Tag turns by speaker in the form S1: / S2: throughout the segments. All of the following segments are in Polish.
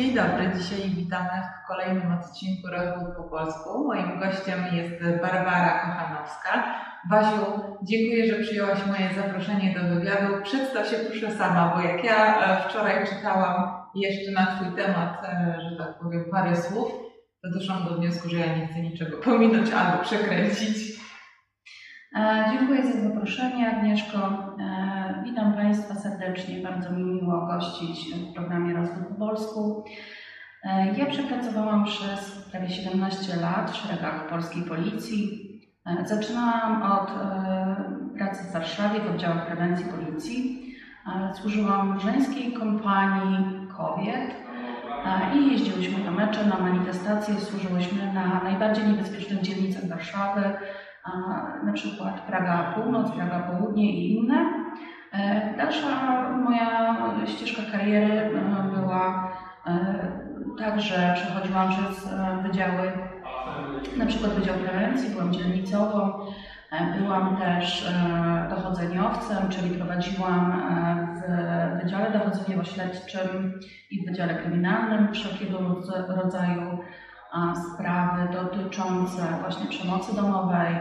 S1: Dzień dobry, dzisiaj witamy w kolejnym odcinku Rozwód po polsku. Moim gościem jest Barbara Kochanowska. Basiu, dziękuję, że przyjęłaś moje zaproszenie do wywiadu. Przedstaw się proszę sama, bo jak ja e, wczoraj czytałam jeszcze na Twój temat, e, że tak powiem, parę słów, to doszłam do wniosku, że ja nie chcę niczego pominąć albo przekręcić.
S2: E, dziękuję za zaproszenie, Agnieszko. Witam Państwa serdecznie. Bardzo mi miło gościć w programie Rozwój po polsku. E, ja przepracowałam przez prawie 17 lat w szeregach polskiej policji. E, zaczynałam od e, pracy w Warszawie w oddziałach prewencji policji. Służyłam w żeńskiej kompanii kobiet i jeździłyśmy na mecze, na manifestacje, służyłyśmy na najbardziej niebezpiecznych dzielnicach Warszawy, na przykład Praga Północ, Praga Południe i inne. E, dalsza moja ścieżka kariery e, była e, tak, że przechodziłam przez wydziały, na przykład Wydział Prewencji, byłam dzielnicową, byłam też dochodzeniowcem, czyli prowadziłam w Wydziale Dochodzeniowo-Śledczym i w Wydziale Kryminalnym wszelkiego rodzaju sprawy dotyczące właśnie przemocy domowej,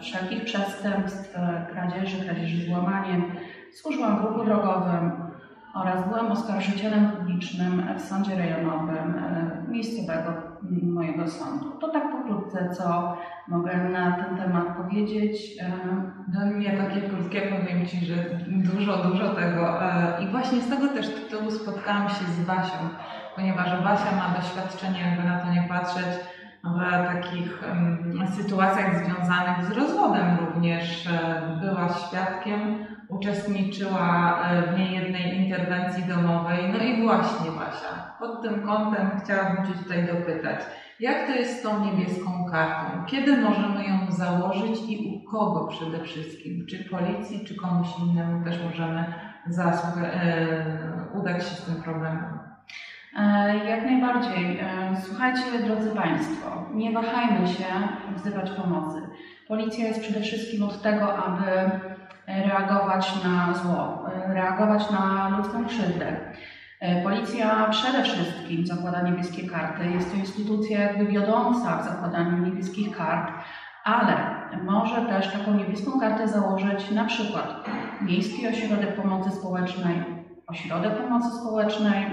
S2: wszelkich przestępstw, kradzieży, kradzieży z łamaniem. Służyłam w ruchu drogowym oraz byłam oskarżycielem publicznym w sądzie rejonowym e, miejscowego mojego sądu. To tak pokrótce, co mogę na ten temat powiedzieć. E,
S1: no mnie takie krótkie powiem Ci, że dużo, dużo tego. E, I właśnie z tego też tytułu spotkałam się z Basią, ponieważ Basia ma doświadczenie, jakby na to nie patrzeć, w takich sytuacjach związanych z rozwodem również e, była świadkiem, uczestniczyła e, w niejednej interwencji domowej. No i właśnie Basia, pod tym kątem chciałabym Cię tutaj dopytać, jak to jest z tą niebieską kartą? Kiedy możemy ją założyć i u kogo przede wszystkim? Czy policji, czy komuś innemu też możemy e, udać się z tym problemem?
S2: E, jak najbardziej. E, słuchajcie, drodzy Państwo, nie wahajmy się wzywać pomocy. Policja jest przede wszystkim od tego, aby reagować na zło, reagować na ludzką krzywdę. E, policja przede wszystkim zakłada niebieskie karty. Jest to instytucja jakby wiodąca w zakładaniu niebieskich kart, ale może też taką niebieską kartę założyć na przykład Miejski Ośrodek Pomocy Społecznej, ośrodek pomocy społecznej e,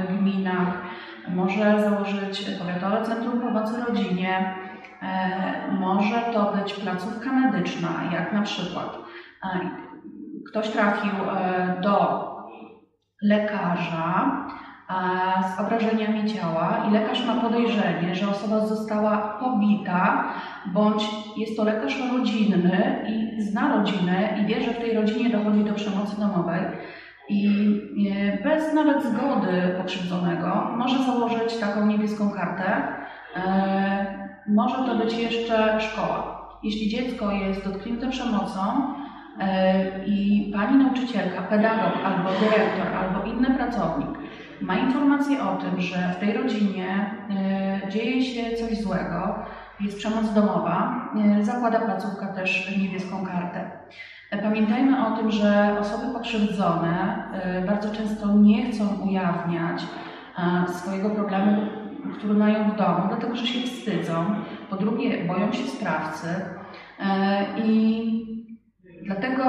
S2: w gminach, może założyć Powiatowe Centrum Pomocy Rodzinie, e, może to być placówka medyczna, jak na przykład e, ktoś trafił do lekarza z obrażeniami ciała i lekarz ma podejrzenie, że osoba została pobita, bądź jest to lekarz rodzinny i zna rodzinę i wie, że w tej rodzinie dochodzi do przemocy domowej, i e, bez nawet zgody pokrzywdzonego może założyć taką niebieską kartę. E, może to być jeszcze szkoła. Jeśli dziecko jest dotknięte przemocą e, i pani nauczycielka, pedagog albo dyrektor albo inny pracownik ma informację o tym, że w tej rodzinie dzieje się coś złego, jest przemoc domowa, zakłada placówka też niebieską kartę. Pamiętajmy o tym, że osoby pokrzywdzone y, bardzo często nie chcą ujawniać swojego problemu, który mają w domu, dlatego że się wstydzą. Po drugie, boją się sprawcy. I dlatego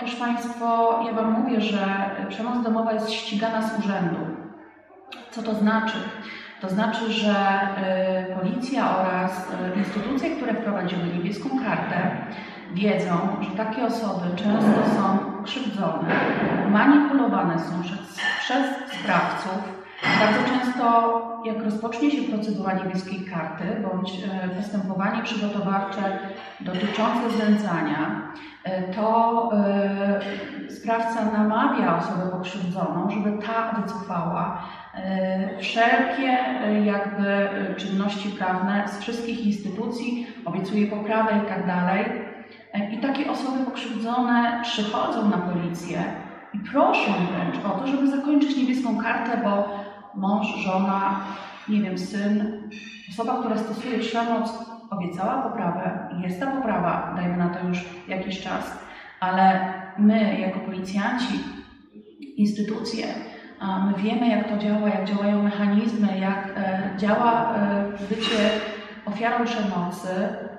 S2: też Państwo, ja Wam mówię, że przemoc domowa jest ścigana z urzędu. Co to znaczy? To znaczy, że y, policja oraz y, instytucje, które wprowadziły niebieską kartę, wiedzą, że takie osoby często są krzywdzone, manipulowane są przez, przez sprawców. Bardzo często, jak rozpocznie się procedura niebieskiej karty bądź e, postępowanie przygotowawcze dotyczące znęcania, e, to e, sprawca namawia osobę pokrzywdzoną, żeby ta wycofała wszelkie jakby czynności prawne z wszystkich instytucji, obiecuje poprawę i tak dalej i takie osoby pokrzywdzone przychodzą na policję i proszą wręcz o to, żeby zakończyć niebieską kartę, bo mąż, żona, nie wiem, syn, osoba, która stosuje przemoc, obiecała poprawę. Jest ta poprawa, dajmy na to już jakiś czas, ale my jako policjanci, instytucje My wiemy, jak to działa, jak działają mechanizmy, jak e, działa e, bycie ofiarą przemocy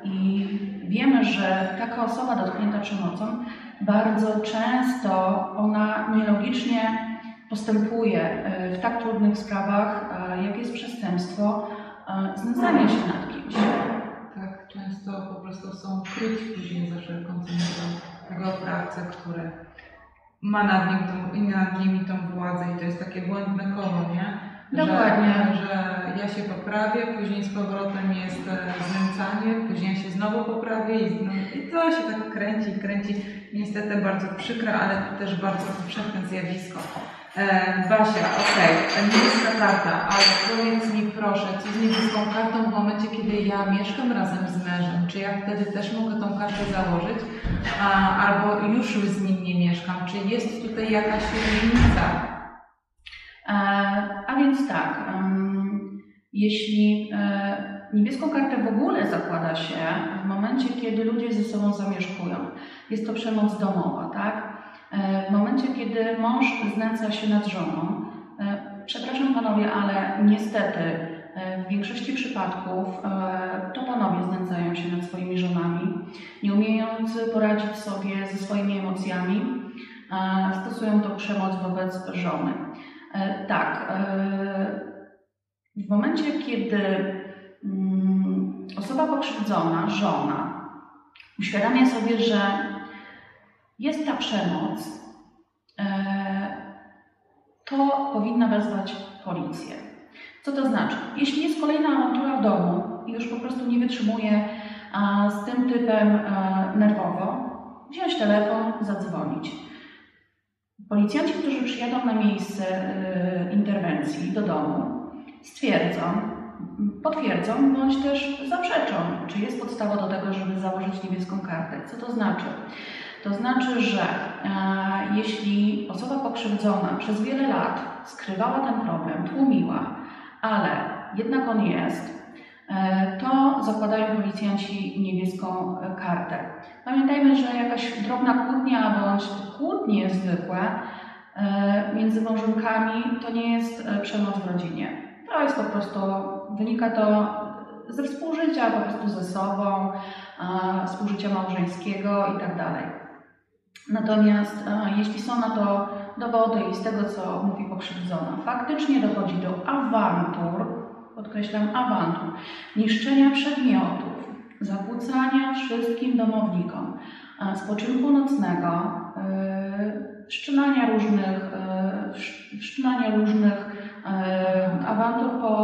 S2: i wiemy, że taka osoba dotknięta przemocą bardzo często ona nielogicznie postępuje e, w tak trudnych sprawach, jak jest przestępstwo znęcania się nad kimś.
S1: Tak, często po prostu są kryci później za wszelką cenę tego oprawcę, który ma nad, nim tą, nad nimi tą władzę i to jest takie błędne koło, nie?
S2: Dokładnie.
S1: Że, że ja się poprawię, później z powrotem jest e, znęcanie, później ja się znowu poprawię i, i to się tak kręci, kręci. Niestety bardzo przykre, ale też bardzo powszechne zjawisko. E, Basia, okej, okay. niebieska karta, ale powiedz mi proszę, co z niebieską kartą w momencie, kiedy ja mieszkam razem z mężem? Czy ja wtedy też mogę tą kartę założyć? A, albo już z nim nie mieszkam? Czy jest tutaj jakaś różnica?
S2: E, a więc tak, jeśli e, niebieską kartę w ogóle zakłada się w momencie, kiedy ludzie ze sobą zamieszkują, jest to przemoc domowa, tak? E, w momencie, kiedy mąż znęca się nad żoną, przepraszam panowie, ale niestety w większości przypadków to panowie znęcają się nad swoimi żonami, nie umiejąc poradzić sobie ze swoimi emocjami, stosują to przemoc wobec żony. Tak, w momencie, kiedy mm, osoba pokrzywdzona, żona, uświadamia sobie, że jest ta przemoc, e, to powinna wezwać policję. Co to znaczy? Jeśli jest kolejna awantura w domu i już po prostu nie wytrzymuje z tym typem e, nerwowo, wziąć telefon, zadzwonić. Policjanci, którzy przyjadą na miejsce e, interwencji do domu, stwierdzą, potwierdzą bądź też zaprzeczą, czy jest podstawa do tego, żeby założyć niebieską kartę. Co to znaczy? To znaczy, że e, jeśli osoba pokrzywdzona przez wiele lat skrywała ten problem, tłumiła, ale jednak on jest, to zakładają policjanci niebieską kartę. Pamiętajmy, że jakaś drobna kłótnia bądź kłótnie zwykłe e, między małżonkami to nie jest e, przemoc w rodzinie. To jest po prostu, wynika to ze współżycia po prostu ze sobą, e, współżycia małżeńskiego i tak. Natomiast e, jeśli są na to dowody i z tego, co mówi pokrzywdzona, faktycznie dochodzi do awantur, podkreślam awantur, niszczenia przedmiotów, zakłócania wszystkim domownikom, e, spoczynku nocnego, e, wszczynania różnych, wszczynania różnych awantur po,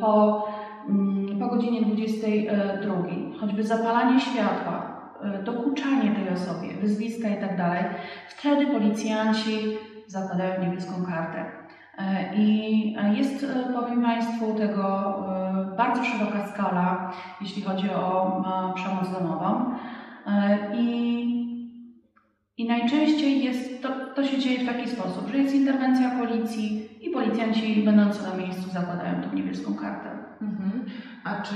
S2: po, mm, po godzinie 22, choćby zapalanie światła, E, dokuczanie tej osobie, wyzwiska i tak wtedy policjanci zakładają niebieską kartę. E, I jest, e, powiem Państwu, tego bardzo szeroka skala, jeśli chodzi o przemoc domową. I, i najczęściej jest, to, to się dzieje w taki sposób, że jest interwencja policji i policjanci będący na miejscu zakładają tą niebieską kartę. Mhm.
S1: A czy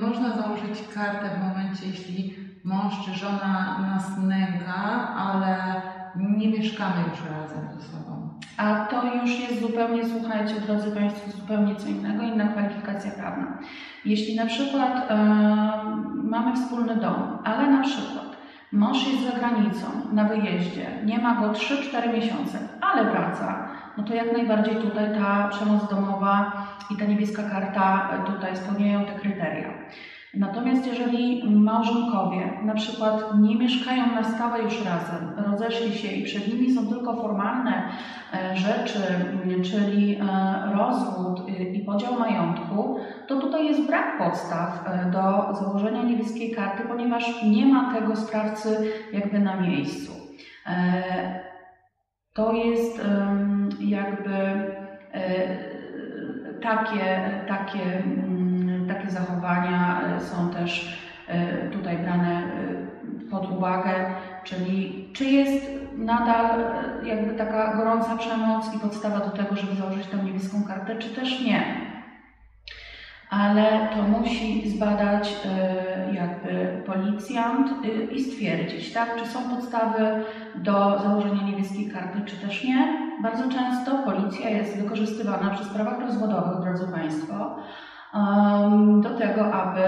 S1: można założyć kartę w momencie, jeśli mąż czy żona nas nęka, ale nie mieszkamy już razem ze sobą.
S2: A to już jest zupełnie, słuchajcie, drodzy Państwo, zupełnie co innego, inna kwalifikacja prawna. Jeśli na przykład e, mamy wspólny dom, ale na przykład mąż jest za granicą, na wyjeździe, nie ma go 3-4 miesiące, ale wraca, no to jak najbardziej tutaj ta przemoc domowa i ta niebieska karta tutaj spełniają te kryteria. Natomiast jeżeli małżonkowie na przykład nie mieszkają na stałe już razem, rozeszli się i przed nimi są tylko formalne e, rzeczy, czyli e, rozwód e, i podział majątku, to tutaj jest brak podstaw do założenia niebieskiej karty, ponieważ nie ma tego sprawcy jakby na miejscu. To jest jakby takie, takie takie zachowania e, są też e, tutaj brane e, pod uwagę, czyli czy jest nadal jakby taka gorąca przemoc i podstawa do tego, żeby założyć tę niebieską kartę, czy też nie. ale to musi zbadać y, jakby policjant y, i stwierdzić, tak, czy są podstawy do założenia niebieskiej karty, czy też nie. Bardzo często policja jest wykorzystywana przy sprawach rozwodowych, drodzy Państwo, do tego, aby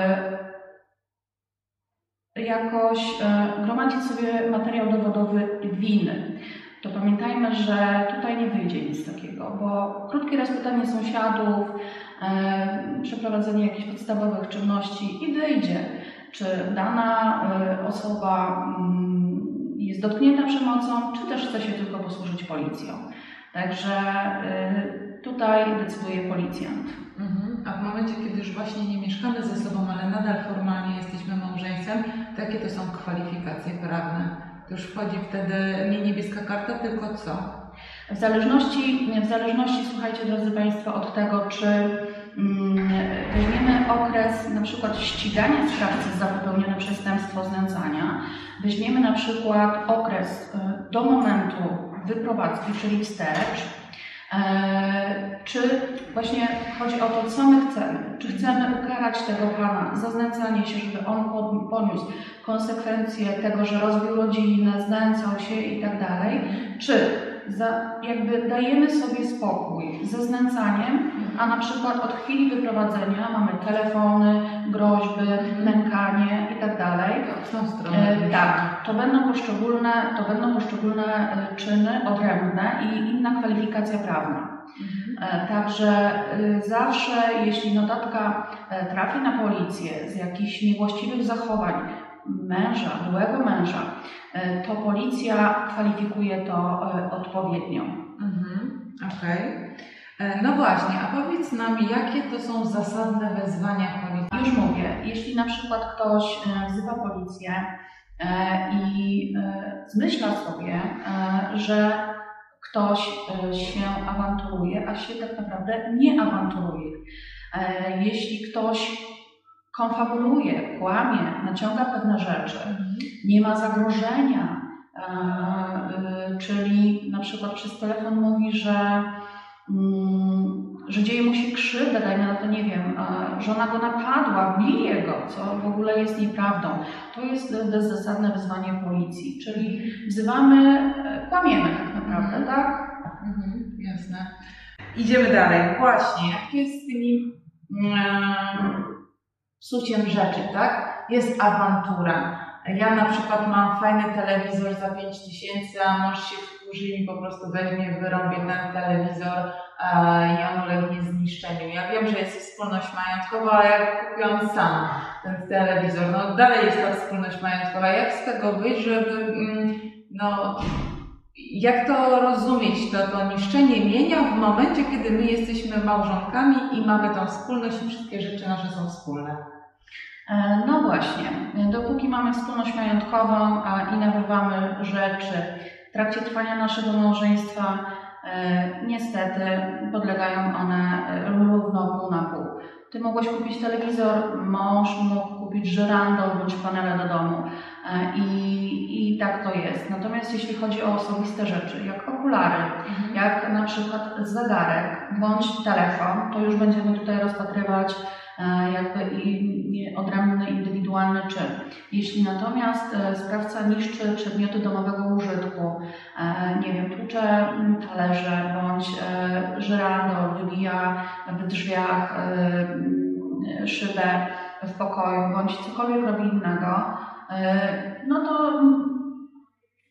S2: jakoś e, gromadzić sobie materiał dowodowy winy. To pamiętajmy, że tutaj nie wyjdzie nic takiego, bo krótkie rozpytanie sąsiadów, e, przeprowadzenie jakichś podstawowych czynności i wyjdzie, czy dana e, osoba mm, jest dotknięta przemocą, czy też chce się tylko posłużyć policją. Także tutaj decyduje policjant.
S1: W momencie, kiedy już właśnie nie mieszkamy ze sobą, ale nadal formalnie jesteśmy małżeństwem, to jakie to są kwalifikacje prawne? To już wchodzi wtedy nie niebieska karta, tylko co?
S2: W zależności, w zależności, słuchajcie drodzy Państwo, od tego, czy mm, weźmiemy okres na przykład ścigania sprawcy za popełnione przestępstwo znęcania, weźmiemy na przykład okres y, do momentu wyprowadzki, czyli wstecz, czy właśnie chodzi o to, co my chcemy. Czy chcemy ukarać tego pana za znęcanie się, żeby on poniósł konsekwencje tego, że rozbił rodzinę, znęcał się i tak dalej, czy za, jakby dajemy sobie spokój ze znęcaniem, a na przykład od chwili wyprowadzenia mamy telefony, groźby, nękanie i tak
S1: w tą stronę.
S2: E, tak, to będą poszczególne, to będą poszczególne e, czyny odrębne i inna kwalifikacja prawna.
S1: Mhm.
S2: E, Także y, zawsze, jeśli notatka e, trafi na policję z jakichś niewłaściwych zachowań męża, byłego męża, to policja kwalifikuje to odpowiednio.
S1: Mhm. Okej. E, No właśnie, a powiedz nam, jakie to są zasadne wezwania policji?
S2: Już mówię, jeśli na przykład ktoś e, wzywa policję e, i e, zmyśla sobie, e, że ktoś e, się awanturuje, a się tak naprawdę nie awanturuje. E, Jeśli ktoś konfabuluje, kłamie, naciąga pewne rzeczy, nie ma zagrożenia, e, czyli na przykład przez telefon mówi, że, że dzieje mu się krzywda, dajmy na to, nie wiem, żona go napadła, bije go, co w ogóle jest nieprawdą. To jest bezzasadne wezwanie policji, czyli wzywamy, e, kłamiemy tak naprawdę, tak?
S1: Mhm, jasne. Idziemy dalej. Właśnie, jak jest z tymi mm, psuciem rzeczy, tak? Jest awantura. Ja na przykład mam fajny telewizor za 5 tysięcy, a mąż się wkurzy i po prostu weźmie, wyrąbie ten telewizor i on ulegnie zniszczeniu. Ja wiem, że jest wspólność majątkowa, ale jak kupiłam sam ten telewizor, no dalej jest ta wspólność majątkowa. Jak z tego wyjść, żeby mm, no, jak to rozumieć, to, to niszczenie mienia w momencie, kiedy my jesteśmy małżonkami i mamy tą wspólność i wszystkie rzeczy nasze są wspólne?
S2: E, No właśnie, dopóki mamy wspólność majątkową i nabywamy rzeczy w trakcie trwania naszego małżeństwa, e, niestety podlegają one e, równo pół na pół. Ty mogłeś kupić telewizor, mąż mógł kupić żyrandol bądź panele do domu e, i, i tak to jest. Natomiast jeśli chodzi o osobiste rzeczy, jak okulary, jak na przykład zegarek bądź telefon, to już będziemy tutaj rozpatrywać jakby i i odrębny, indywidualny czyn. Jeśli natomiast e, sprawca niszczy przedmioty domowego użytku, e, nie wiem, tłucze talerze bądź e, żyrandol, wybija w drzwiach e, szybę w pokoju bądź cokolwiek robi innego, e, no to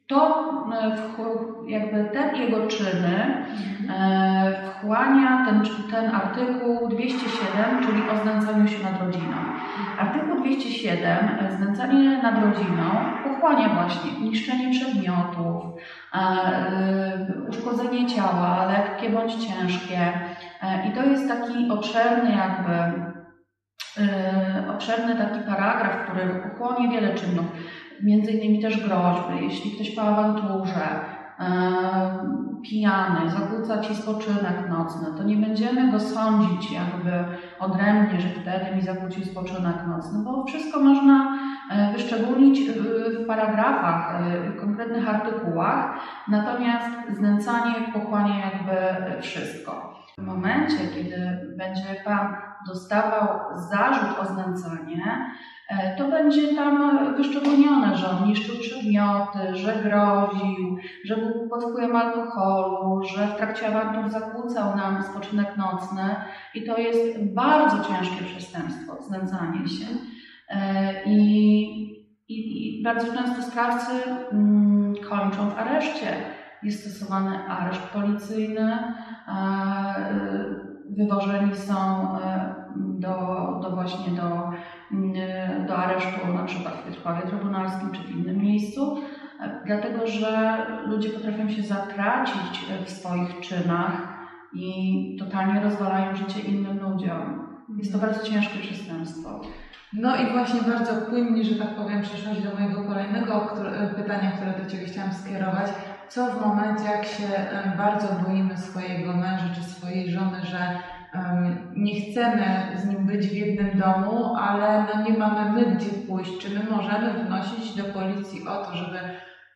S2: to e, jakby te jego czyny e, wchłania ten, ten artykuł 207, czyli o znęcaniu się nad rodziną. Artykuł 207, e, znęcanie nad rodziną, pochłania właśnie niszczenie przedmiotów, uszkodzenie ciała, lekkie bądź ciężkie. I to jest taki obszerny jakby obszerny taki paragraf, który pochłonie wiele czynów, między innymi też groźby, jeśli ktoś po awanturze, e, pijany, zakłóca Ci spoczynek nocny, to nie będziemy go sądzić jakby odrębnie, że wtedy mi zakłócił spoczynek nocny, bo wszystko można e, wyszczególnić w- paragrafach, e, w konkretnych artykułach, natomiast znęcanie pochłania jakby wszystko. W momencie, kiedy będzie Pan dostawał zarzut o znęcanie, e, to będzie tam wyszczególnione, że on niszczył przedmioty, że groził, że był pod wpływem alkoholu, że w trakcie awantur zakłócał nam spoczynek nocny i to jest bardzo ciężkie przestępstwo, znęcanie się. E, I, i, i bardzo często sprawcy mm, kończą w areszcie. Jest stosowany areszt policyjny, wywożeni są e, do, do właśnie do, mm, do aresztu na przykład w Piotrkowie Trybunalskim czy w innym miejscu, e, dlatego że ludzie potrafią się zatracić w swoich czynach i totalnie rozwalają życie innym ludziom. Jest to bardzo ciężkie przestępstwo.
S1: No i właśnie bardzo płynnie, że tak powiem, przeszłaś do mojego kolejnego pytania, które do Ciebie chciałam skierować. Co w momencie, jak się bardzo boimy swojego męża czy swojej żony, że um, nie chcemy z nim być w jednym domu, ale no nie mamy my gdzie pójść? Czy my możemy wnosić do policji o to, żeby,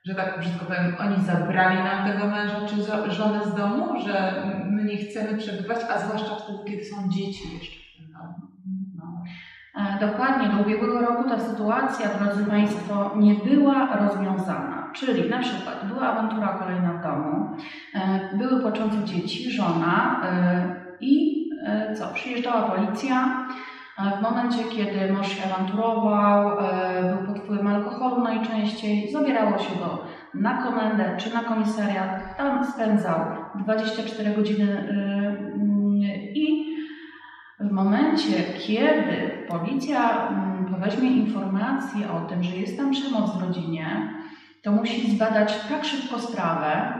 S1: że tak brzydko powiem, oni zabrali nam tego męża czy żonę z domu, że my nie chcemy przebywać, a zwłaszcza wtedy, kiedy są dzieci jeszcze w tym domu?
S2: E, dokładnie, do ubiegłego roku ta sytuacja, drodzy Państwo, nie była rozwiązana. Czyli na przykład była awantura kolejna w domu, e, były płaczące dzieci, żona e, i co? Przyjeżdżała policja. W momencie, kiedy mąż się awanturował, był pod wpływem alkoholu najczęściej, zabierało się go na komendę czy na komisariat. Tam spędzał 24 godziny w momencie, kiedy policja mm, weźmie informację o tym, że jest tam przemoc w rodzinie, to musi zbadać tak szybko sprawę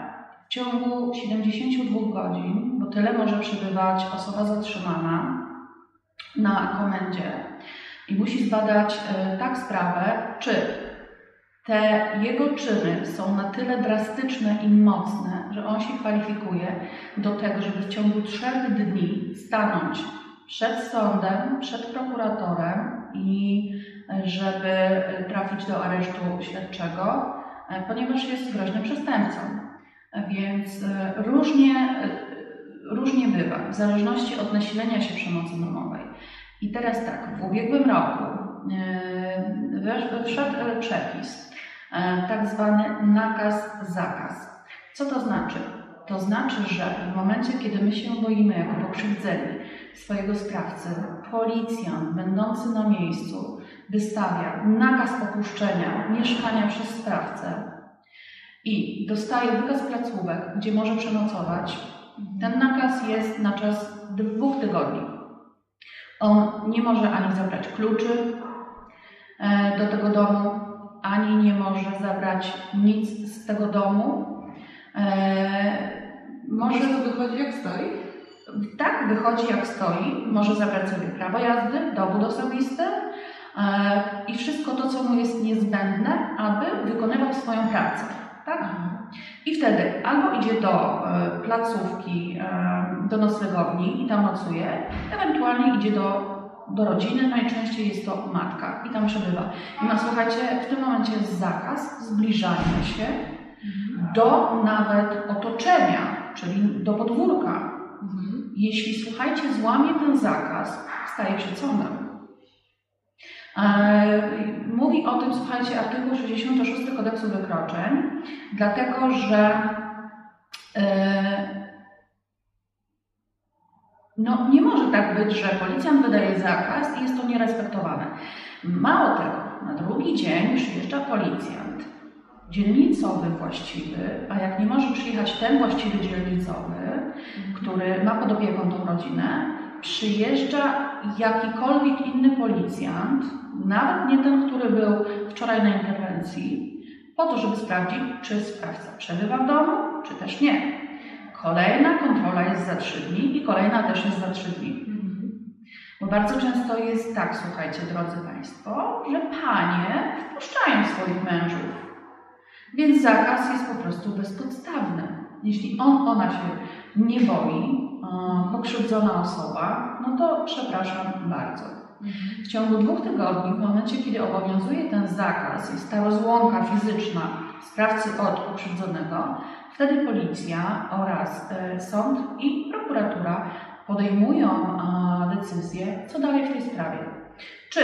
S2: w ciągu 72 godzin, bo tyle może przebywać osoba zatrzymana na komendzie. I musi zbadać e, tak sprawę, czy te jego czyny są na tyle drastyczne i mocne, że on się kwalifikuje do tego, żeby w ciągu trzech dni stanąć przed sądem, przed prokuratorem i e, żeby e, trafić do aresztu śledczego, e, ponieważ jest groźnym przestępcą. Więc różnie, różnie bywa, w zależności od nasilenia się przemocy domowej. I teraz tak, w ubiegłym roku wszedł przepis, tak zwany nakaz-zakaz. Co to znaczy? To znaczy, że w momencie, kiedy my się boimy jako pokrzywdzeni, swojego sprawcy, policjant będący na miejscu wystawia nakaz opuszczenia mieszkania przez sprawcę i dostaje wykaz placówek, gdzie może przenocować, ten nakaz jest na czas dwóch tygodni. On nie może ani zabrać kluczy e, do tego domu, ani nie może zabrać nic z tego domu.
S1: E, może to wychodzi jak stoi?
S2: Tak wychodzi jak stoi, może zabrać sobie prawo jazdy, dowód osobisty e, i wszystko to, co mu jest niezbędne, aby wykonywał swoją pracę. Tak? I wtedy albo idzie do e, placówki, e, do noclegowni i tam nocuje, ewentualnie idzie do, do rodziny, najczęściej jest to matka i tam przebywa. I ma, słuchajcie, w tym momencie jest zakaz zbliżania się do nawet otoczenia, czyli do podwórka, jeśli, słuchajcie, złamie ten zakaz, staje sądem. E, mówi o tym, słuchajcie, artykuł 66 kodeksu wykroczeń, dlatego że e, no, nie może tak być, że policjant wydaje zakaz i jest to nierespektowane. Mało tego, na drugi dzień przyjeżdża policjant, dzielnicowy właściwy, a jak nie może przyjechać ten właściwy dzielnicowy, który ma pod opieką tą rodzinę, przyjeżdża jakikolwiek inny policjant, nawet nie ten, który był wczoraj na interwencji, po to, żeby sprawdzić, czy sprawca przebywa w domu, czy też nie. Kolejna kontrola jest za trzy dni i kolejna też jest za trzy dni. Bo bardzo często jest tak, słuchajcie, drodzy Państwo, że panie wpuszczają swoich mężów więc zakaz jest po prostu bezpodstawny. Jeśli on, ona się nie boi, pokrzywdzona osoba, no to przepraszam bardzo. W ciągu dwóch tygodni, w momencie, kiedy obowiązuje ten zakaz, jest ta rozłąka fizyczna sprawcy od pokrzywdzonego, wtedy policja oraz e, sąd i prokuratura podejmują decyzję, co dalej w tej sprawie. Czy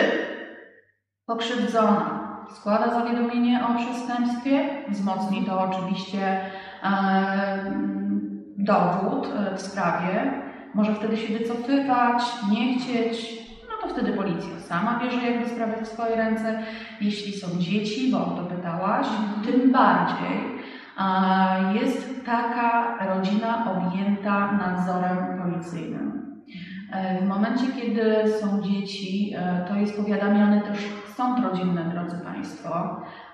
S2: pokrzywdzona składa zawiadomienie o przestępstwie, wzmocni to oczywiście e, dowód e, w sprawie, może wtedy się wycofywać, nie chcieć, no to wtedy policja sama bierze jakby sprawę w swoje ręce. Jeśli są dzieci, bo o to pytałaś, tym bardziej e, jest taka rodzina objęta nadzorem policyjnym. W momencie, kiedy są dzieci, to jest powiadamiany też sąd rodzinny,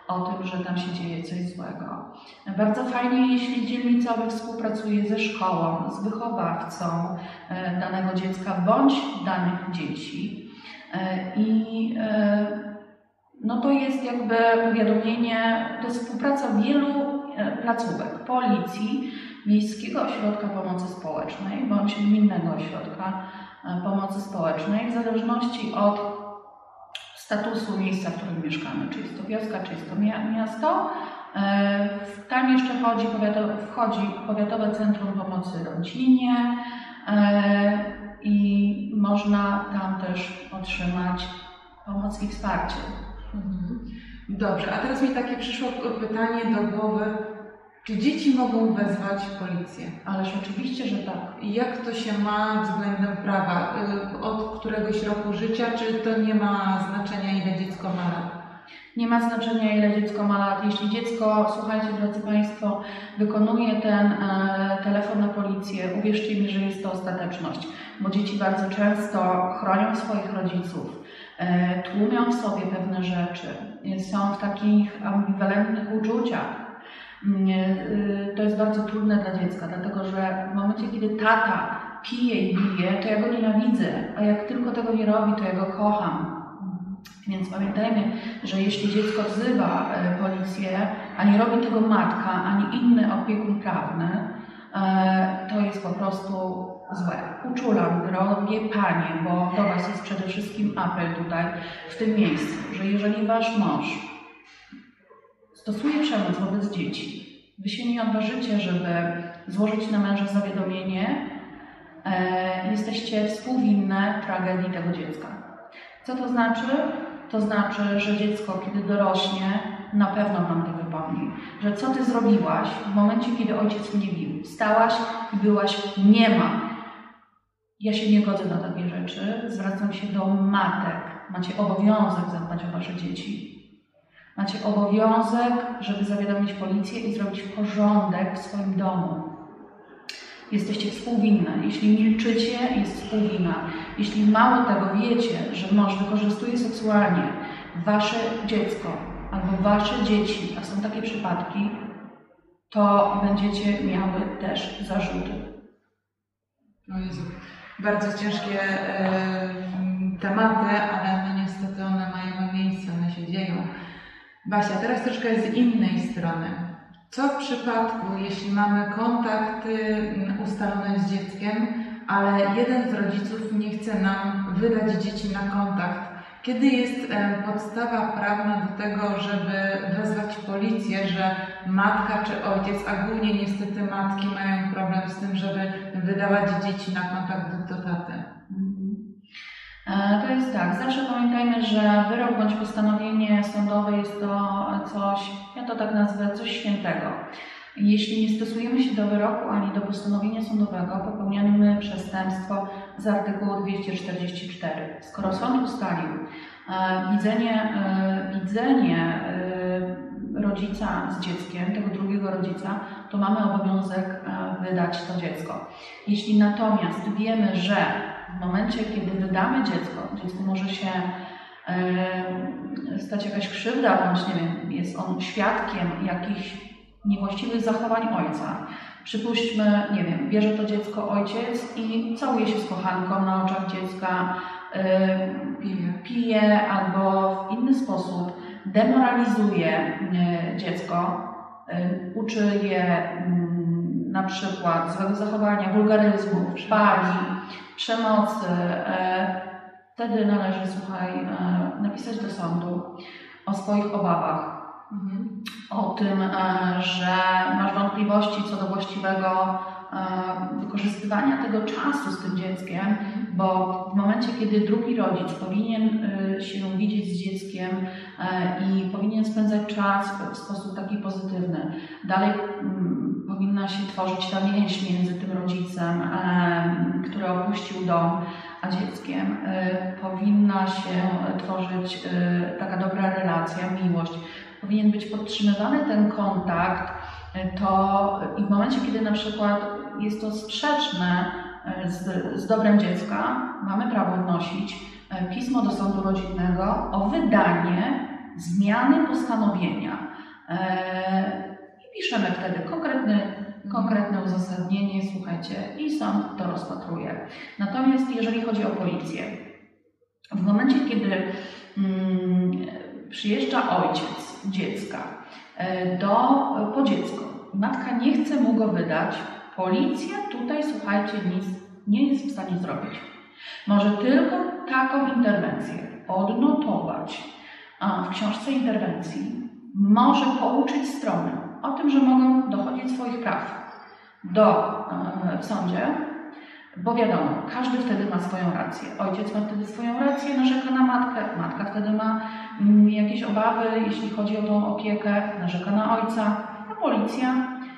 S2: o tym, że tam się dzieje coś złego. Bardzo fajnie, jeśli dzielnicowy współpracuje ze szkołą, z wychowawcą e, danego dziecka bądź danych dzieci. E, I e, no to jest jakby powiadomienie, to jest współpraca wielu placówek, policji, Miejskiego Ośrodka Pomocy Społecznej bądź Gminnego Ośrodka Pomocy Społecznej, w zależności od statusu miejsca, w którym mieszkamy, czy jest to wioska, czy jest to mia- miasto. E, Tam jeszcze chodzi, powiato, wchodzi Powiatowe Centrum Pomocy Rodzinie e, i można tam też otrzymać pomoc i wsparcie.
S1: Mhm. Dobrze, a teraz mi takie przyszło pytanie do głowy. Czy dzieci mogą wezwać policję?
S2: Ależ oczywiście, że tak.
S1: I jak to się ma względem prawa? Y, Od któregoś roku życia, czy to nie ma znaczenia, ile dziecko ma lat?
S2: Nie ma znaczenia, ile dziecko ma lat. Jeśli dziecko, słuchajcie, drodzy Państwo, wykonuje ten e, telefon na policję, uwierzcie mi, że jest to ostateczność, bo dzieci bardzo często chronią swoich rodziców, e, tłumią w sobie pewne rzeczy, są w takich ambiwalentnych uczuciach. Mm, e, To jest bardzo trudne dla dziecka, dlatego że w momencie, kiedy tata pije i bije, to ja go nienawidzę, a jak tylko tego nie robi, to ja go kocham. Więc pamiętajmy, że jeśli dziecko wzywa e, policję, a nie robi tego matka, ani inny opiekun prawny, e, to jest po prostu złe. Uczulam, drogie panie, bo do Was jest przede wszystkim apel tutaj, w tym miejscu, że jeżeli Wasz mąż stosuje przemoc wobec dzieci, Wy się nie odważycie, żeby złożyć na męża zawiadomienie, e, jesteście współwinne tragedii tego dziecka. Co to znaczy? To znaczy, że dziecko, kiedy dorośnie, na pewno nam to wypomni. Że co ty zrobiłaś w momencie, kiedy ojciec mnie bił? Wstałaś i byłaś niema. Ja się nie godzę na takie rzeczy. Zwracam się do matek. Macie obowiązek zadbać o wasze dzieci. Macie obowiązek, żeby zawiadomić policję i zrobić porządek w swoim domu. Jesteście współwinne. Jeśli milczycie, jest współwina. Jeśli mało tego wiecie, że mąż wykorzystuje seksualnie wasze dziecko albo wasze dzieci, a są takie przypadki, to będziecie miały też zarzuty.
S1: O Jezu, bardzo ciężkie e, tematy, ale no niestety one mają miejsce, one się dzieją. Basia, teraz troszkę z innej strony. Co w przypadku, jeśli mamy kontakty mm, ustalone z dzieckiem, ale jeden z rodziców nie chce nam wydać dzieci na kontakt? Kiedy jest podstawa prawna do tego, żeby wezwać policję, że matka czy ojciec, a głównie niestety matki mają problem z tym, żeby wydawać dzieci na kontakt do taty?
S2: E, To jest tak, zawsze pamiętajmy, że wyrok bądź postanowienie sądowe jest to coś, ja to tak nazwę, coś świętego. Jeśli nie stosujemy się do wyroku ani do postanowienia sądowego, popełniamy przestępstwo z artykułu 244. Skoro sąd ustalił e, widzenie, e, widzenie e, rodzica z dzieckiem, tego drugiego rodzica, to mamy obowiązek e, wydać to dziecko. Jeśli natomiast wiemy, że w momencie, kiedy wydamy dziecko, dziecku może się e, stać jakaś krzywda, bądź nie wiem, jest on świadkiem jakichś niewłaściwych zachowań ojca. Przypuśćmy, nie wiem, bierze to dziecko ojciec i całuje się z kochanką na oczach dziecka, e, pije albo w inny sposób demoralizuje e, dziecko, uczy je mm, na przykład złego zachowania, wulgaryzmu, pali, przemocy, e, wtedy należy, słuchaj, e, napisać do sądu o swoich obawach,
S1: Mhm.
S2: o tym, e, że masz wątpliwości co do właściwego wykorzystywania tego czasu z tym dzieckiem, bo w momencie, kiedy drugi rodzic powinien się widzieć z dzieckiem i powinien spędzać czas w sposób taki pozytywny, dalej powinna się tworzyć ta więź między tym rodzicem, który opuścił dom, a dzieckiem. E, Powinna się tworzyć e, taka dobra relacja, miłość. Powinien być podtrzymywany ten kontakt, e, to i w momencie, kiedy na przykład jest to sprzeczne z, z dobrem dziecka, mamy prawo wnosić pismo do sądu rodzinnego o wydanie zmiany postanowienia. Piszemy wtedy konkretny, konkretne uzasadnienie, słuchajcie, i sąd to rozpatruje. Natomiast jeżeli chodzi o policję, w momencie, kiedy mm, przyjeżdża ojciec dziecka e, do, po dziecko, matka nie chce mu go wydać, policja tutaj, słuchajcie, nic nie jest w stanie zrobić. Może tylko taką interwencję odnotować a, w książce interwencji, może pouczyć strony o tym, że mogą dochodzić swoich praw do, e, w sądzie, bo wiadomo, każdy wtedy ma swoją rację. Ojciec ma wtedy swoją rację, narzeka na matkę, matka wtedy ma mm, jakieś obawy, jeśli chodzi o tą opiekę, narzeka na ojca, a policja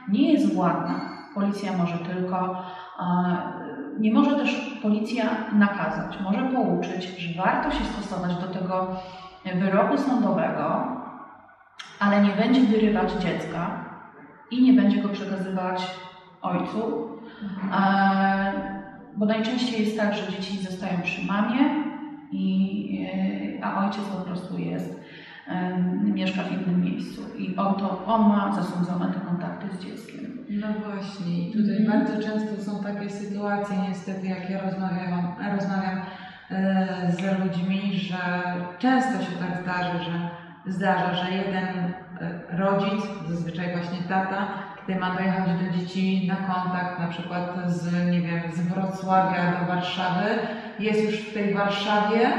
S2: nie jest władna. Policja może tylko, e, nie może też policja nakazać, może pouczyć, że warto się stosować do tego wyroku sądowego, ale nie będzie wyrywać dziecka i nie będzie go przekazywać ojcu, E, bo najczęściej jest tak, że dzieci zostają przy mamie, i, e, a ojciec po prostu jest, mieszka w innym miejscu i on, to, on ma zasądzone te kontakty z dzieckiem.
S1: No właśnie, i tutaj
S2: Mhm.
S1: bardzo często są takie sytuacje, niestety, jak ja rozmawiam, rozmawiam e, z ludźmi, że często się tak zdarzy, że zdarza, że jeden e, rodzic, zazwyczaj właśnie tata, kiedy ma dojechać do dzieci na kontakt, na przykład z, nie wiem, z Wrocławia do Warszawy, jest już w tej Warszawie,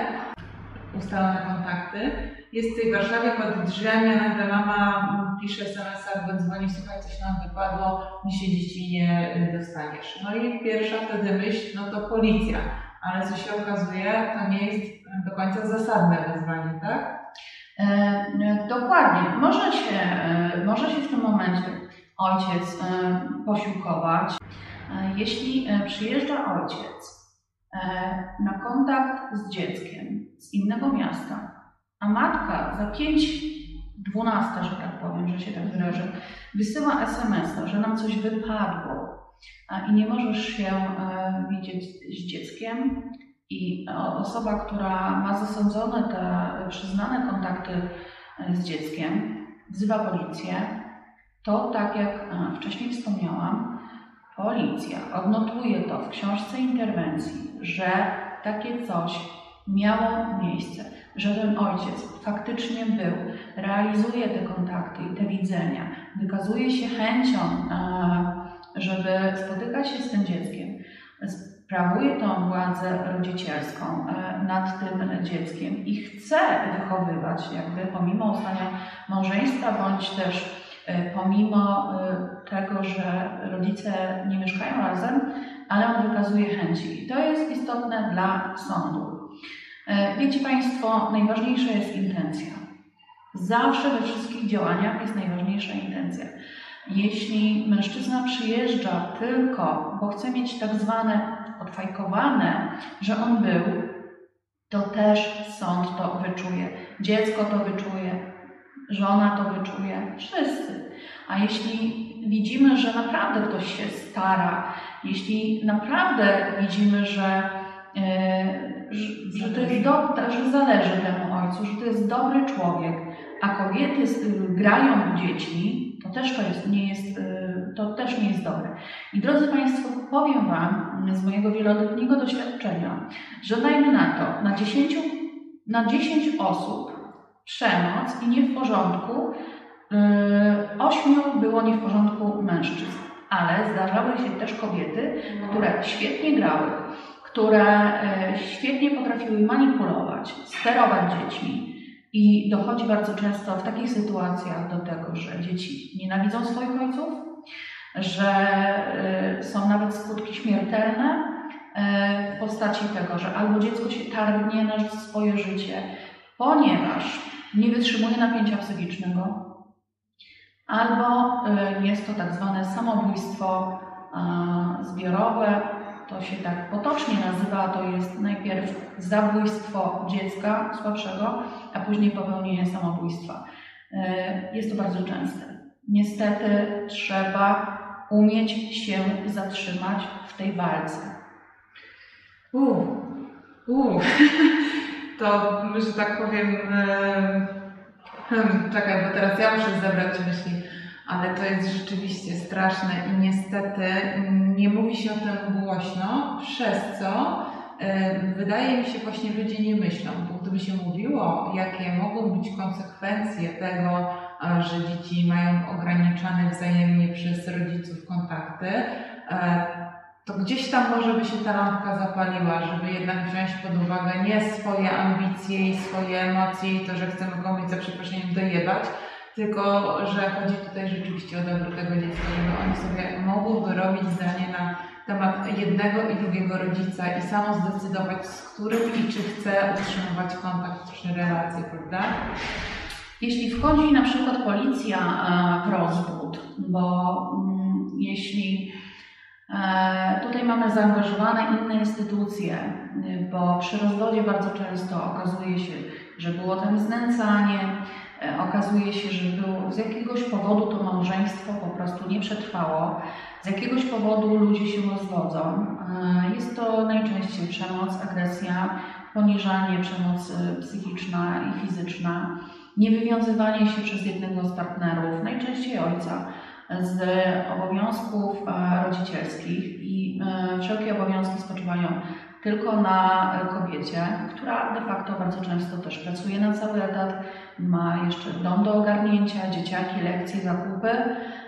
S1: ustalone kontakty, jest w tej Warszawie pod drzwiami, a nagle mama pisze SMS-a albo dzwoni, słuchaj, coś nam wypadło, mi się dzieci nie dostaniesz. No i pierwsza wtedy myśl, no to policja, ale co się okazuje, to nie jest do końca zasadne wezwanie, tak?
S2: E, dokładnie. Może się, e, może się w tym momencie ojciec e, posiłkować. Jeśli przyjeżdża ojciec na kontakt z dzieckiem z innego miasta, a matka za 5.12, że tak powiem, że się tak wyrażę, wysyła SMS-a, że nam coś wypadło i nie możesz się widzieć z dzieckiem, i o- osoba, która ma zasądzone te przyznane kontakty e, z dzieckiem, wzywa policję, to tak jak e, wcześniej wspomniałam, policja odnotuje to w książce interwencji, że takie coś miało miejsce, że ten ojciec faktycznie był, realizuje te kontakty i te widzenia, wykazuje się chęcią, e, żeby spotykać się z tym dzieckiem, sprawuje tą władzę rodzicielską e, nad tym dzieckiem i chce wychowywać, jakby pomimo ustania małżeństwa, bądź też e, pomimo e, tego, że rodzice nie mieszkają razem, ale on wykazuje chęci. I to jest istotne dla sądu. Wiecie Państwo, najważniejsza jest intencja. Zawsze we wszystkich działaniach jest najważniejsza intencja. Jeśli mężczyzna przyjeżdża tylko, bo chce mieć tak zwane odfajkowane, że on był, to też sąd to wyczuje, dziecko to wyczuje, żona to wyczuje, wszyscy. A jeśli widzimy, że naprawdę ktoś się stara, jeśli naprawdę widzimy, że, e, że, to jest do, że zależy temu ojcu, że to jest dobry człowiek, a kobiety grają dzieci, to też to jest, nie jest, y, to też nie jest dobre. I drodzy Państwo, powiem Wam z mojego wieloletniego doświadczenia, że dajmy na to, na 10, na 10 osób przemoc i nie w porządku, y, ośmiu było nie w porządku mężczyzn. Ale zdarzały się też kobiety, które świetnie grały, które e, świetnie potrafiły manipulować, sterować dziećmi. I dochodzi bardzo często w takich sytuacjach do tego, że dzieci nienawidzą swoich ojców, że y, są nawet skutki śmiertelne y, w postaci tego, że albo dziecko się targnie na swoje życie, ponieważ nie wytrzymuje napięcia psychicznego, albo y, jest to tak zwane samobójstwo zbiorowe, to się tak potocznie nazywa, to jest najpierw zabójstwo dziecka słabszego, a później popełnienie samobójstwa. Jest to bardzo częste. Niestety trzeba umieć się zatrzymać w tej walce.
S1: Uuu, uu. To, że tak powiem, hmm, czekaj, bo teraz ja muszę zebrać myśli, ale to jest rzeczywiście straszne i niestety nie mówi się o tym głośno, przez co wydaje mi się właśnie ludzie nie myślą, bo gdyby się mówiło, jakie mogą być konsekwencje tego, że dzieci mają ograniczane wzajemnie przez rodziców kontakty, e, to gdzieś tam może by się ta lampka zapaliła, żeby jednak wziąć pod uwagę nie swoje ambicje i swoje emocje i to, że chcemy komuś za przeproszeniem dojebać, tylko że chodzi tutaj rzeczywiście o dobro tego dziecka, żeby oni sobie mogły wyrobić zdanie na temat jednego i drugiego rodzica i samo zdecydować, z którym i czy chce utrzymywać kontakt czy relacje, prawda?
S2: Jeśli wchodzi na przykład policja e, w rozwód, bo mm, jeśli e, tutaj mamy zaangażowane inne instytucje, bo przy rozwodzie bardzo często okazuje się, że było tam znęcanie, e, okazuje się, że z jakiegoś powodu to małżeństwo po prostu nie przetrwało, z jakiegoś powodu ludzie się rozwodzą. Jest to najczęściej przemoc, agresja, poniżanie, przemoc psychiczna i fizyczna niewywiązywanie się przez jednego z partnerów, najczęściej ojca, z obowiązków e, rodzicielskich i e, wszelkie obowiązki spoczywają tylko na kobiecie, która de facto bardzo często też pracuje na cały etat, ma jeszcze dom do ogarnięcia, dzieciaki, lekcje, zakupy,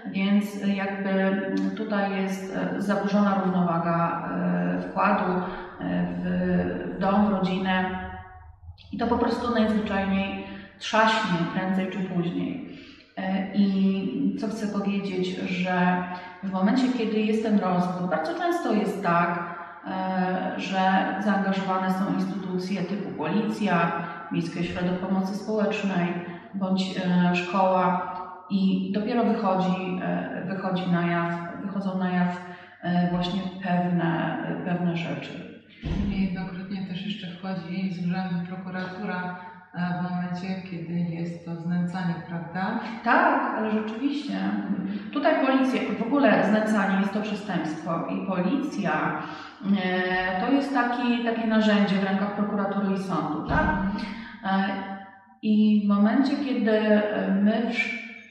S2: więc jakby tutaj jest e, zaburzona równowaga wkładu w dom, w rodzinę i to po prostu najzwyczajniej trzaśnie prędzej czy później. E, I co chcę powiedzieć, że w momencie, kiedy jest ten rozwód, bardzo często jest tak, e, że zaangażowane są instytucje typu policja, Miejskie Ośrodek Pomocy Społecznej bądź e, szkoła i dopiero wychodzi, wychodzi na jaw, wychodzą na jaw właśnie pewne, pewne rzeczy.
S1: Niejednokrotnie też jeszcze wchodzi z urzędu prokuratura w momencie, kiedy jest to znęcanie, prawda?
S2: Tak, ale rzeczywiście. Tutaj policja, w ogóle znęcanie jest to przestępstwo i policja e, to jest taki, takie narzędzie w rękach prokuratury i sądu, tak? E, I w momencie, kiedy my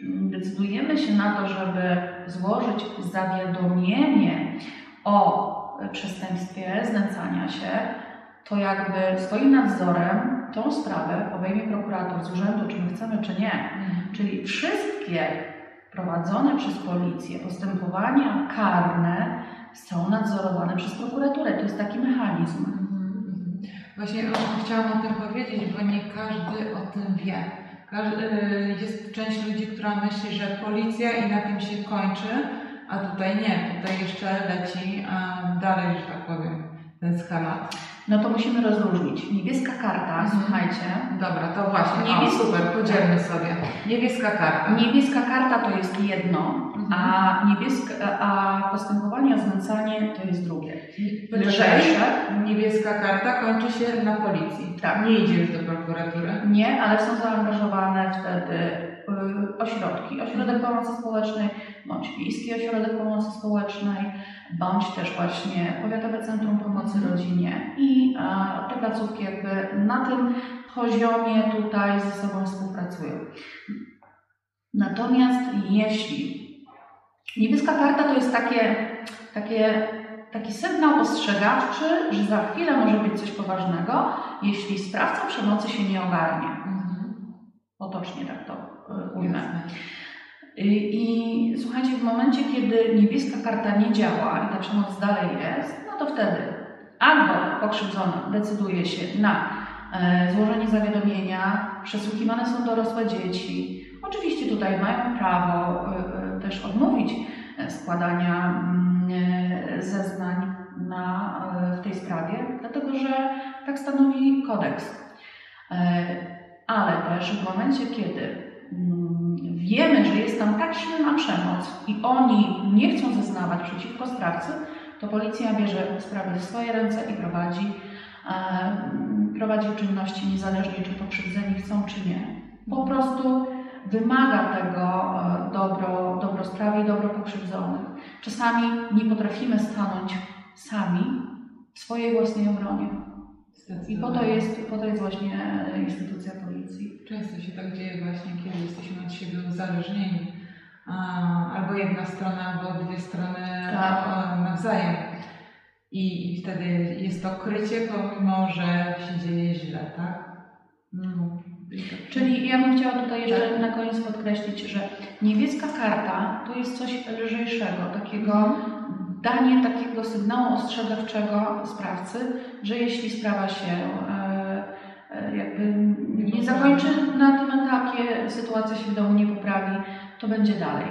S2: decydujemy się na to, żeby złożyć zawiadomienie o przestępstwie znęcania się, to jakby swoim nadzorem tą sprawę obejmie prokurator z urzędu, czy my chcemy, czy nie. Mhm. Czyli wszystkie prowadzone przez policję postępowania karne są nadzorowane przez prokuraturę. To jest taki mechanizm. Mhm.
S1: Właśnie chciałam o tym powiedzieć, bo nie każdy o tym wie. Y, jest część ludzi, która myśli, że policja i na tym się kończy, a tutaj nie. Tutaj jeszcze leci dalej, że tak powiem, ten schemat
S2: no to musimy rozróżnić. Niebieska karta, mhm. słuchajcie.
S1: Dobra, to właśnie. Niebieska, o, super, podzielmy sobie. Niebieska karta.
S2: Niebieska karta to jest jedno, mhm. a, niebieska, a postępowanie o znęcanie to jest drugie.
S1: Lżejsze. Niebieska karta kończy się na policji. Tak. Nie idzie już do prokuratury.
S2: Nie, ale są zaangażowane wtedy Y, ośrodki, ośrodek pomocy społecznej, bądź wiejski ośrodek pomocy społecznej, bądź też właśnie Powiatowe Centrum Pomocy Rodzinie i te placówki jakby na tym poziomie tutaj ze sobą współpracują. Natomiast jeśli niebieska karta to jest takie, takie, taki sygnał ostrzegawczy, że za chwilę może być coś poważnego, jeśli sprawca przemocy się nie ogarnie. Mhm. Potocznie tak to ujmę. I, I słuchajcie, w momencie, kiedy niebieska karta nie działa i ta przemoc dalej jest, no to wtedy albo pokrzywdzony decyduje się na e, złożenie zawiadomienia, przesłuchiwane są dorosłe dzieci. Oczywiście tutaj mają prawo e, e też odmówić składania mm, zeznań na, w tej sprawie, dlatego że tak stanowi kodeks. Ale też w momencie, kiedy wiemy, że jest tam tak silna przemoc i oni nie chcą zeznawać przeciwko sprawcy, to policja bierze sprawę w swoje ręce i prowadzi, e, prowadzi czynności niezależnie, czy pokrzywdzeni chcą, czy nie. Po prostu wymaga tego e, dobro, dobro sprawy i dobro pokrzywdzonych. Czasami nie potrafimy stanąć sami w swojej własnej obronie. I po to jest, po to jest właśnie e, instytucja policji.
S1: Często się tak dzieje właśnie, kiedy jesteśmy od siebie uzależnieni. Albo jedna strona, albo dwie strony
S2: Tak.
S1: nawzajem. I, I wtedy jest to krycie, pomimo że się dzieje źle, tak? No. Tak-
S2: Czyli ja bym chciała tutaj jeszcze na koniec podkreślić, że niebieska karta to jest coś lżejszego, takiego danie takiego sygnału ostrzegawczego sprawcy, że jeśli sprawa się e, e, jakby nie zakończy na tym etapie, sytuacja się w domu nie poprawi, to będzie dalej.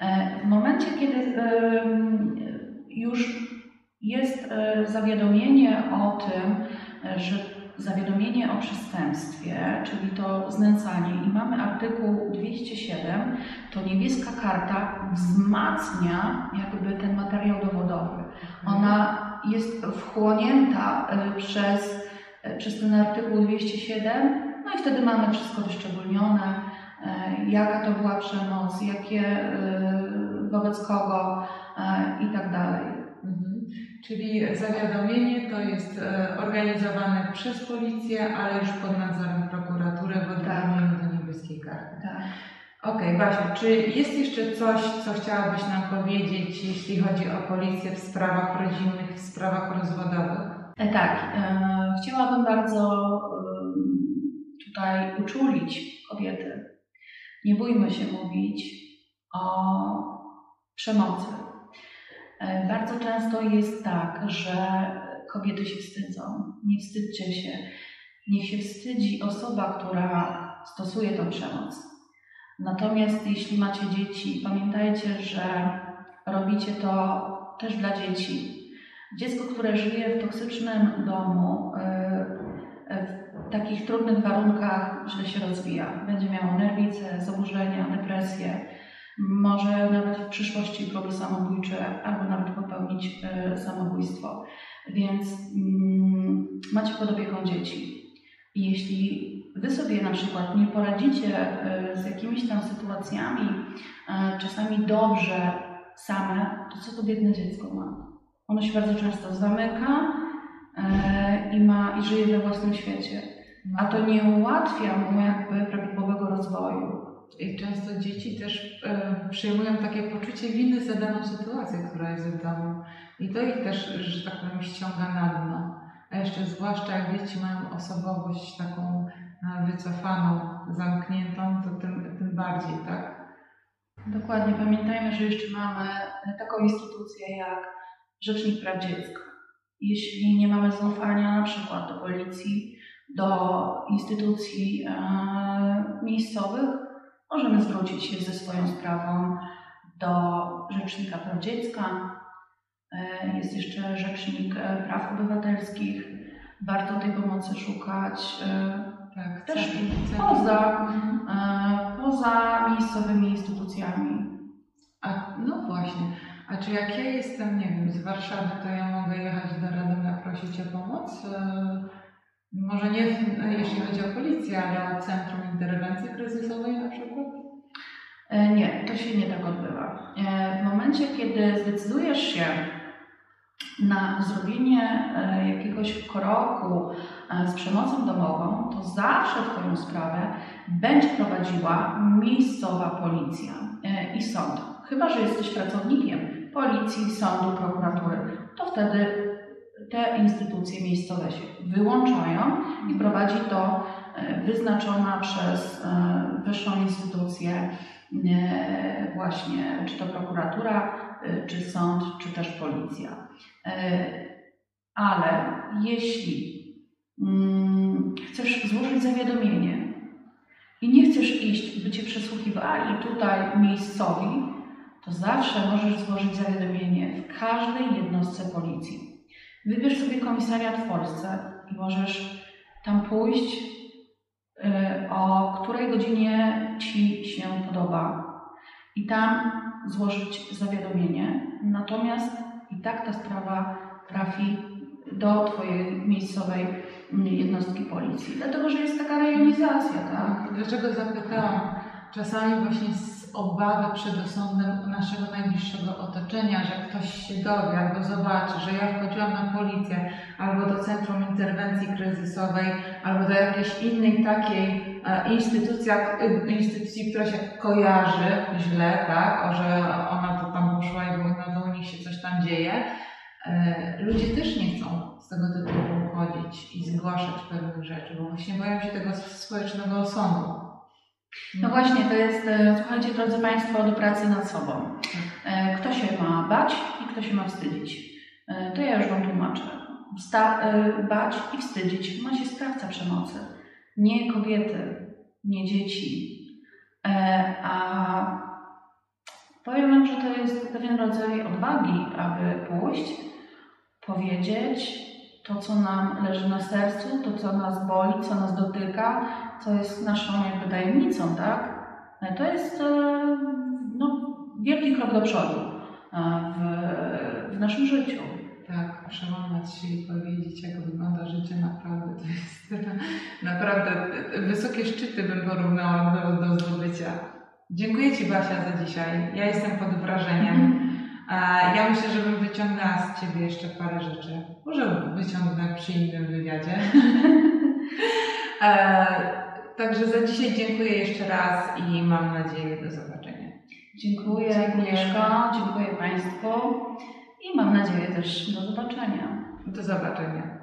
S2: E, W momencie, kiedy już jest zawiadomienie o tym, że zawiadomienie o przestępstwie, czyli to znęcanie i mamy artykuł 207, to niebieska karta wzmacnia jakby ten materiał dowodowy. Ona jest wchłonięta e, przez, e, przez ten artykuł 207, no i wtedy mamy wszystko wyszczególnione, e, jaka to była przemoc, jakie, wobec kogo i tak dalej.
S1: Czyli zawiadomienie to jest e, organizowane przez policję, ale już pod nadzorem prokuratury w odniesieniu do niebieskiej karty.
S2: Tak.
S1: Okej, Basiu, czy jest jeszcze coś, co chciałabyś nam powiedzieć, jeśli chodzi o policję w sprawach rodzinnych, w sprawach rozwodowych?
S2: E, Tak, e, chciałabym bardzo tutaj uczulić kobiety. Nie bójmy się mówić o przemocy. E, Bardzo często jest tak, że kobiety się wstydzą. Nie wstydźcie się. Niech się wstydzi osoba, która stosuje tę przemoc. Natomiast jeśli macie dzieci, pamiętajcie, że robicie to też dla dzieci. Dziecko, które żyje w toksycznym domu, y, y, w takich trudnych warunkach źle się rozwija. Będzie miało nerwice, zaburzenia, depresję, może nawet w przyszłości próby samobójcze albo nawet popełnić y, samobójstwo. Więc mm, macie pod opieką dzieci. Jeśli Wy sobie na przykład nie poradzicie y, z jakimiś tam sytuacjami, y, czasami dobrze same, to co to biedne dziecko ma? Ono się bardzo często zamyka e, i ma i żyje we własnym świecie. A to nie ułatwia mu jakby prawidłowego rozwoju.
S1: I często dzieci też e, przyjmują takie poczucie winy za daną sytuację, która jest w domu. I to ich też, że tak powiem, ściąga na dno. A jeszcze zwłaszcza jak dzieci mają osobowość taką e, wycofaną, zamkniętą, to tym, tym bardziej, tak?
S2: Dokładnie. Pamiętajmy, że jeszcze mamy taką instytucję jak Rzecznik Praw Dziecka. Jeśli nie mamy zaufania na przykład do policji, do instytucji e, miejscowych, możemy zwrócić się ze swoją sprawą do Rzecznika Praw Dziecka. E, jest jeszcze Rzecznik e, Praw Obywatelskich. Warto tej pomocy szukać e,
S1: Tak,
S2: Też poza,
S1: Mhm.
S2: poza miejscowymi instytucjami.
S1: A, no właśnie. A czy jak ja jestem, nie wiem, z Warszawy, to ja mogę jechać do Radomia prosić o pomoc? Może nie jeśli chodzi o policję, ale o Centrum Interwencji Kryzysowej na przykład?
S2: E, Nie, to się nie tak odbywa. E, W momencie, kiedy zdecydujesz się na zrobienie e, jakiegoś kroku z przemocą domową, to zawsze Twoją sprawę będzie prowadziła miejscowa policja i sąd. Chyba, że jesteś pracownikiem policji, sądu, prokuratury, to wtedy te instytucje miejscowe się wyłączają i prowadzi to e, wyznaczona przez e, wyższą instytucję e, właśnie, czy to prokuratura, czy sąd, czy też policja. Ale jeśli mm, chcesz złożyć zawiadomienie i nie chcesz iść, by cię przesłuchiwali tutaj miejscowi, to zawsze możesz złożyć zawiadomienie w każdej jednostce policji. Wybierz sobie komisariat w Polsce i możesz tam pójść, y, o której godzinie Ci się podoba i tam złożyć zawiadomienie. Natomiast i tak ta sprawa trafi do Twojej miejscowej mm, jednostki policji, dlatego że jest taka rejonizacja, tak?
S1: Dlaczego zapytałam? Czasami właśnie obawy przed osądem naszego najbliższego otoczenia, że ktoś się dowie albo zobaczy, że ja wchodziłam na policję albo do Centrum Interwencji Kryzysowej, albo do jakiejś innej takiej e, instytucji, e, instytucji, która się kojarzy źle, tak, o, że ona to tam poszła i no to u nich się coś tam dzieje. E, Ludzie też nie chcą z tego tytułu chodzić i zgłaszać pewnych rzeczy, bo właśnie boją się tego społecznego osądu.
S2: No właśnie, to jest, e, słuchajcie drodzy Państwo, do pracy nad sobą. E, Kto się ma bać i kto się ma wstydzić. E, To ja już Wam tłumaczę. Sta- bać i wstydzić ma się sprawca przemocy, nie kobiety, nie dzieci. A powiem Wam, że to jest pewien rodzaj odwagi, aby pójść, powiedzieć to, co nam leży na sercu, to, co nas boli, co nas dotyka, co jest naszą jakby tajemnicą, tak? E, To jest e, no, wielki krok do przodu e, w, w naszym życiu.
S1: Tak, przełamać się i powiedzieć, jak wygląda życie naprawdę. To jest naprawdę wysokie szczyty bym porównała do, do zdobycia. Dziękuję Ci Basia za dzisiaj. Ja jestem pod wrażeniem. Ja myślę, że bym wyciągnęła z Ciebie jeszcze parę rzeczy. Może wyciągnę przy innym wywiadzie. E, Także za dzisiaj dziękuję jeszcze raz i mam nadzieję do zobaczenia.
S2: Dziękuję
S1: Dziękuję.
S2: Dziękuję Państwu i mam nadzieję też do zobaczenia.
S1: Do zobaczenia.